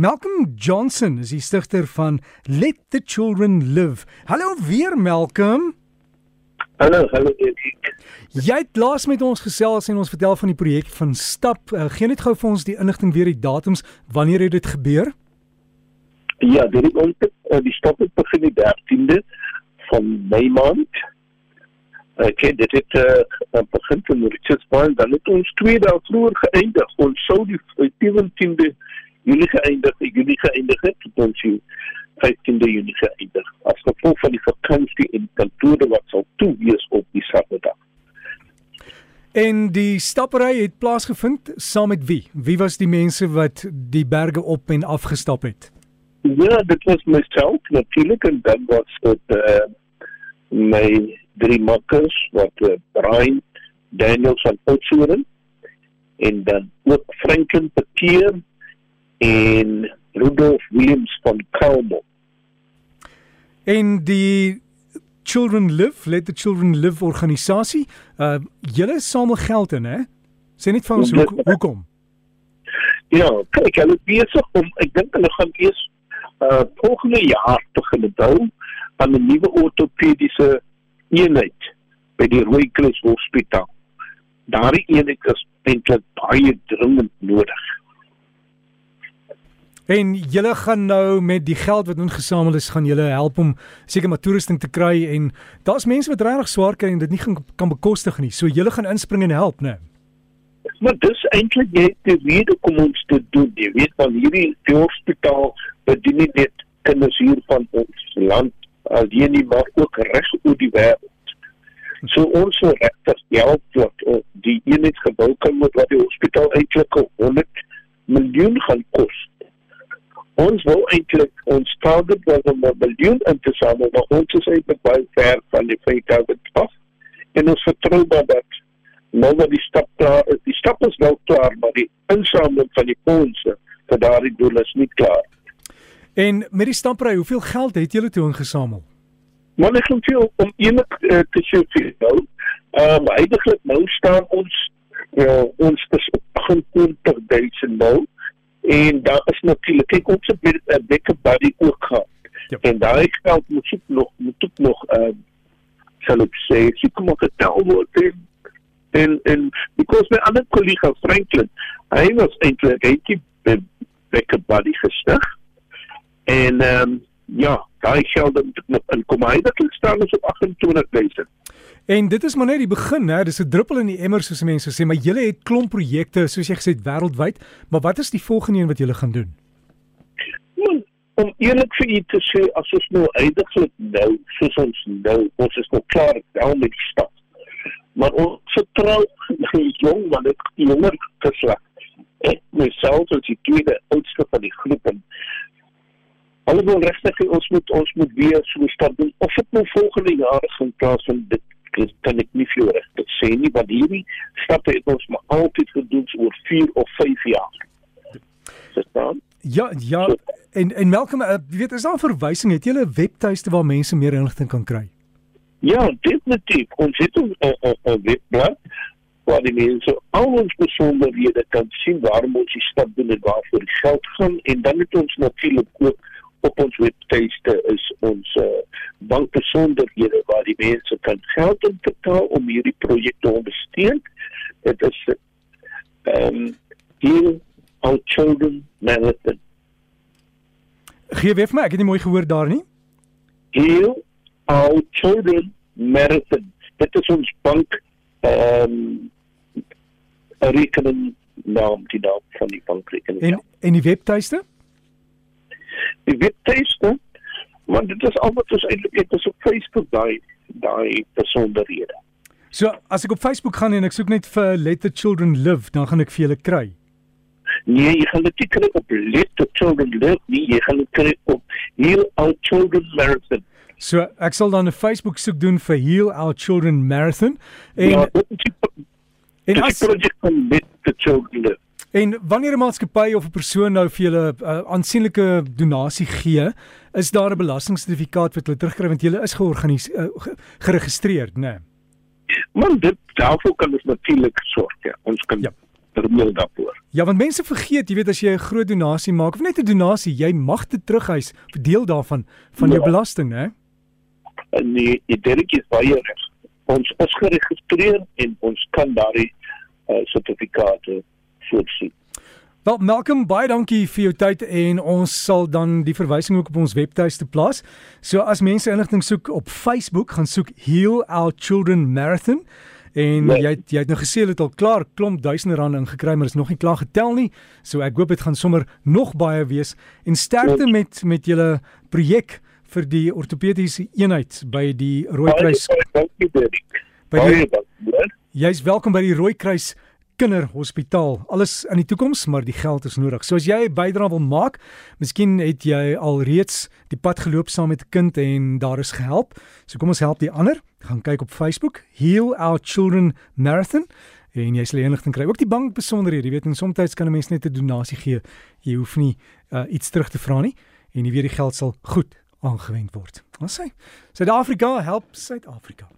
Malcolm Johnson is die stigter van Let the Children Live. Hallo weer Malcolm. Hallo, hallo Erik. Jy het laas met ons gesels en ons vertel van die projek van Stap. Uh, Geen net gou vir ons die inligting weer die datums wanneer het dit gebeur? Ja, dit ons uh, die stap het begin die 13de van Mei maand. Ek het dit het uh, begin in Richards Bay dan het ons twee dae vroeër geëindig. Ons sou die 17de Julie geëindig, Julie geëindig het tot die 15de Junie geëindig. As gevolg van die vakansie en kantore wat sal toe wees op die Saterdag. En die stappery het plaasgevind saam met wie? Wie was die mense wat die berge op en af gestap het? Ja, dit was myself natuurlik en dan was dit uh my drie makkers wat uh, Brian Daniels van Potchefstroom en dan ook Franklin Peteer en Rudolf Williams van Kalmo. En die Children Live, Let the Children Live organisasie, uh julle samel geld in, hè? Sê net vir ons hoe hoekom? Ja, kyk, hulle besig om ek dink hulle gaan eers uh volgende jaar begin bou aan 'n nuwe ortopediese eenheid by die Rooikruis Hospitaal. Daardie eenheid is eintlik baie dringend nodig. En julle gaan nou met die geld wat ingesamel is, gaan julle help om seker maar toerusting te kry en daar's mense wat regtig swaar kry en dit nie kan bekostig nie. So julle gaan inspring en help, né? Maar dis eintlik net die rede kom ons te doen. Jy weet van hierdie hospitaal bedien nie net kinders hier van ons land alleen nie, maar ook reg oor die wêreld. So ons wil regtig help dat die eenheid gebou kan word wat die hospitaal eintlik 100 miljoen gaan kos ons wou eintlik ons target was om 'n miljoen in te samel, maar ons is eintlik baie ver van die 5000 af. En ons vertrou dat nou dat die stap klaar is, die stap is wel klaar, maar die insameling van die fondse vir daardie doel is nie klaar. En met die stampery, hoeveel geld het julle toe ingesamel? Maar ek kan veel om enig uh, te sê vir nou. Ehm um, eintlik nou staan ons ja, ons is op 28000 nou en daar is natuurlik kyk ons met 'n bigger body ook gehad. Yep. En daai geld moet ek nog moet ek nog uh, sal ek sê ek kom ook getel word en en en because my ander kollega Franklin hy was eintlik hy het bigger body gestig en ehm um, ja daai geld moet nog inkom hy het staan op 28000 En dit is maar net die begin, hè. Dis 'n druppel in die emmer soos mense sê, maar julle het klomp projekte, soos jy gesê het, wêreldwyd. Maar wat is die volgende een wat julle gaan doen? Man, om eerlik vir u te sê, as ons nou eindiglik nou, soos ons nou, ons is nou klaar daar met die stad. Maar ons vertrou die jong man, die jonger geslag. Ek myself as die tweede oudste van die groep en wil regtig ons moet ons moet weer so stap doen of dit nou volgende jaar gaan plaasvind dit dit kan ek nie vir reg sê nie want hierdie stappe het ons maar altyd gedoen oor 4 of 5 jaar. Verstaan? Ja, ja. En en Malcolm, uh, weet is daar verwysing het jy 'n webtuiste waar mense meer inligting kan kry? Ja, definitief. Ons het 'n 'n webblad waar die mense al ons besonderhede kan sien waarom ons die stap doen en waarvoor die geld gaan en dan het ons natuurlik ook op ons webtuiste is ons uh, bankbesonderhede die mense kan geld inbetaal om hierdie projek te ondersteun. Dit is ehm um, Heal Our Children Marathon. Gee weer vir my, ek het nie mooi gehoor daar nie. Heal Our Children Marathon. Dit is ons bank ehm um, rekening naam die naam van die bankrekening. En en die webtuiste? Die webtuiste want dit is al wat ons eintlik het is op Facebook daai daai besonderhede. So as ek op Facebook gaan en ek soek net vir Let the Children Live, dan gaan ek vir julle kry. Nee, jy gaan dit kry op Let the Children Live, nie jy gaan dit kry op Heal Our Children Marathon. So ek sal dan 'n Facebook soek doen vir Heal Our Children Marathon en ja, en as projek van Let the Children Live. En wanneer 'n maatskappy of 'n persoon nou vir julle 'n uh, aansienlike donasie gee, is daar 'n belastingsertifikaat wat hulle terugkry want julle is georganiseer uh, geregistreerd, né? Nee. Man, dit daarvoor kan ons natuurlik sorg, ja. Ons kan ja. terwyl daarvoor. Ja, want mense vergeet, jy weet as jy 'n groot donasie maak of net 'n donasie, jy mag dit terughuis vir deel daarvan van jou Ja. belasting, hè? En die die Derek is baie reg. Ons is geregistreer en ons kan daardie uh, sertifikate voorsien. Wel, Malcolm, baie dankie vir jou tyd en ons sal dan die verwysing ook op ons webtuiste plaas. So as mense inligting soek op Facebook, gaan soek Heal Our Children Marathon. En Ja. jy het, jy het nou gesê het al klaar klomp duisende rande ingekry, maar is nog nie klaar getel nie. So ek hoop dit gaan sommer nog baie wees en sterkte Ja. met met julle projek vir die ortopediese eenheid by die Rooikruis. Baie baie dankie. By Baie dankie. Jy's welkom by die Rooikruis Kinderhospitaal. Alles in die toekoms, maar die geld is nodig. So as jy 'n bydrae wil maak, miskien het jy al reeds die pad geloop saam met 'n kind en daar is gehelp. So kom ons help die ander. Gaan kyk op Facebook, Heal Our Children Marathon en jy sal inligting kry. Ook die bank besonderhede, jy weet, en soms kan 'n mens net 'n donasie gee. Jy hoef nie uh, iets terug te vra nie en jy weet die geld sal goed aangewend word. Ons sê Suid-Afrika help Suid-Afrika.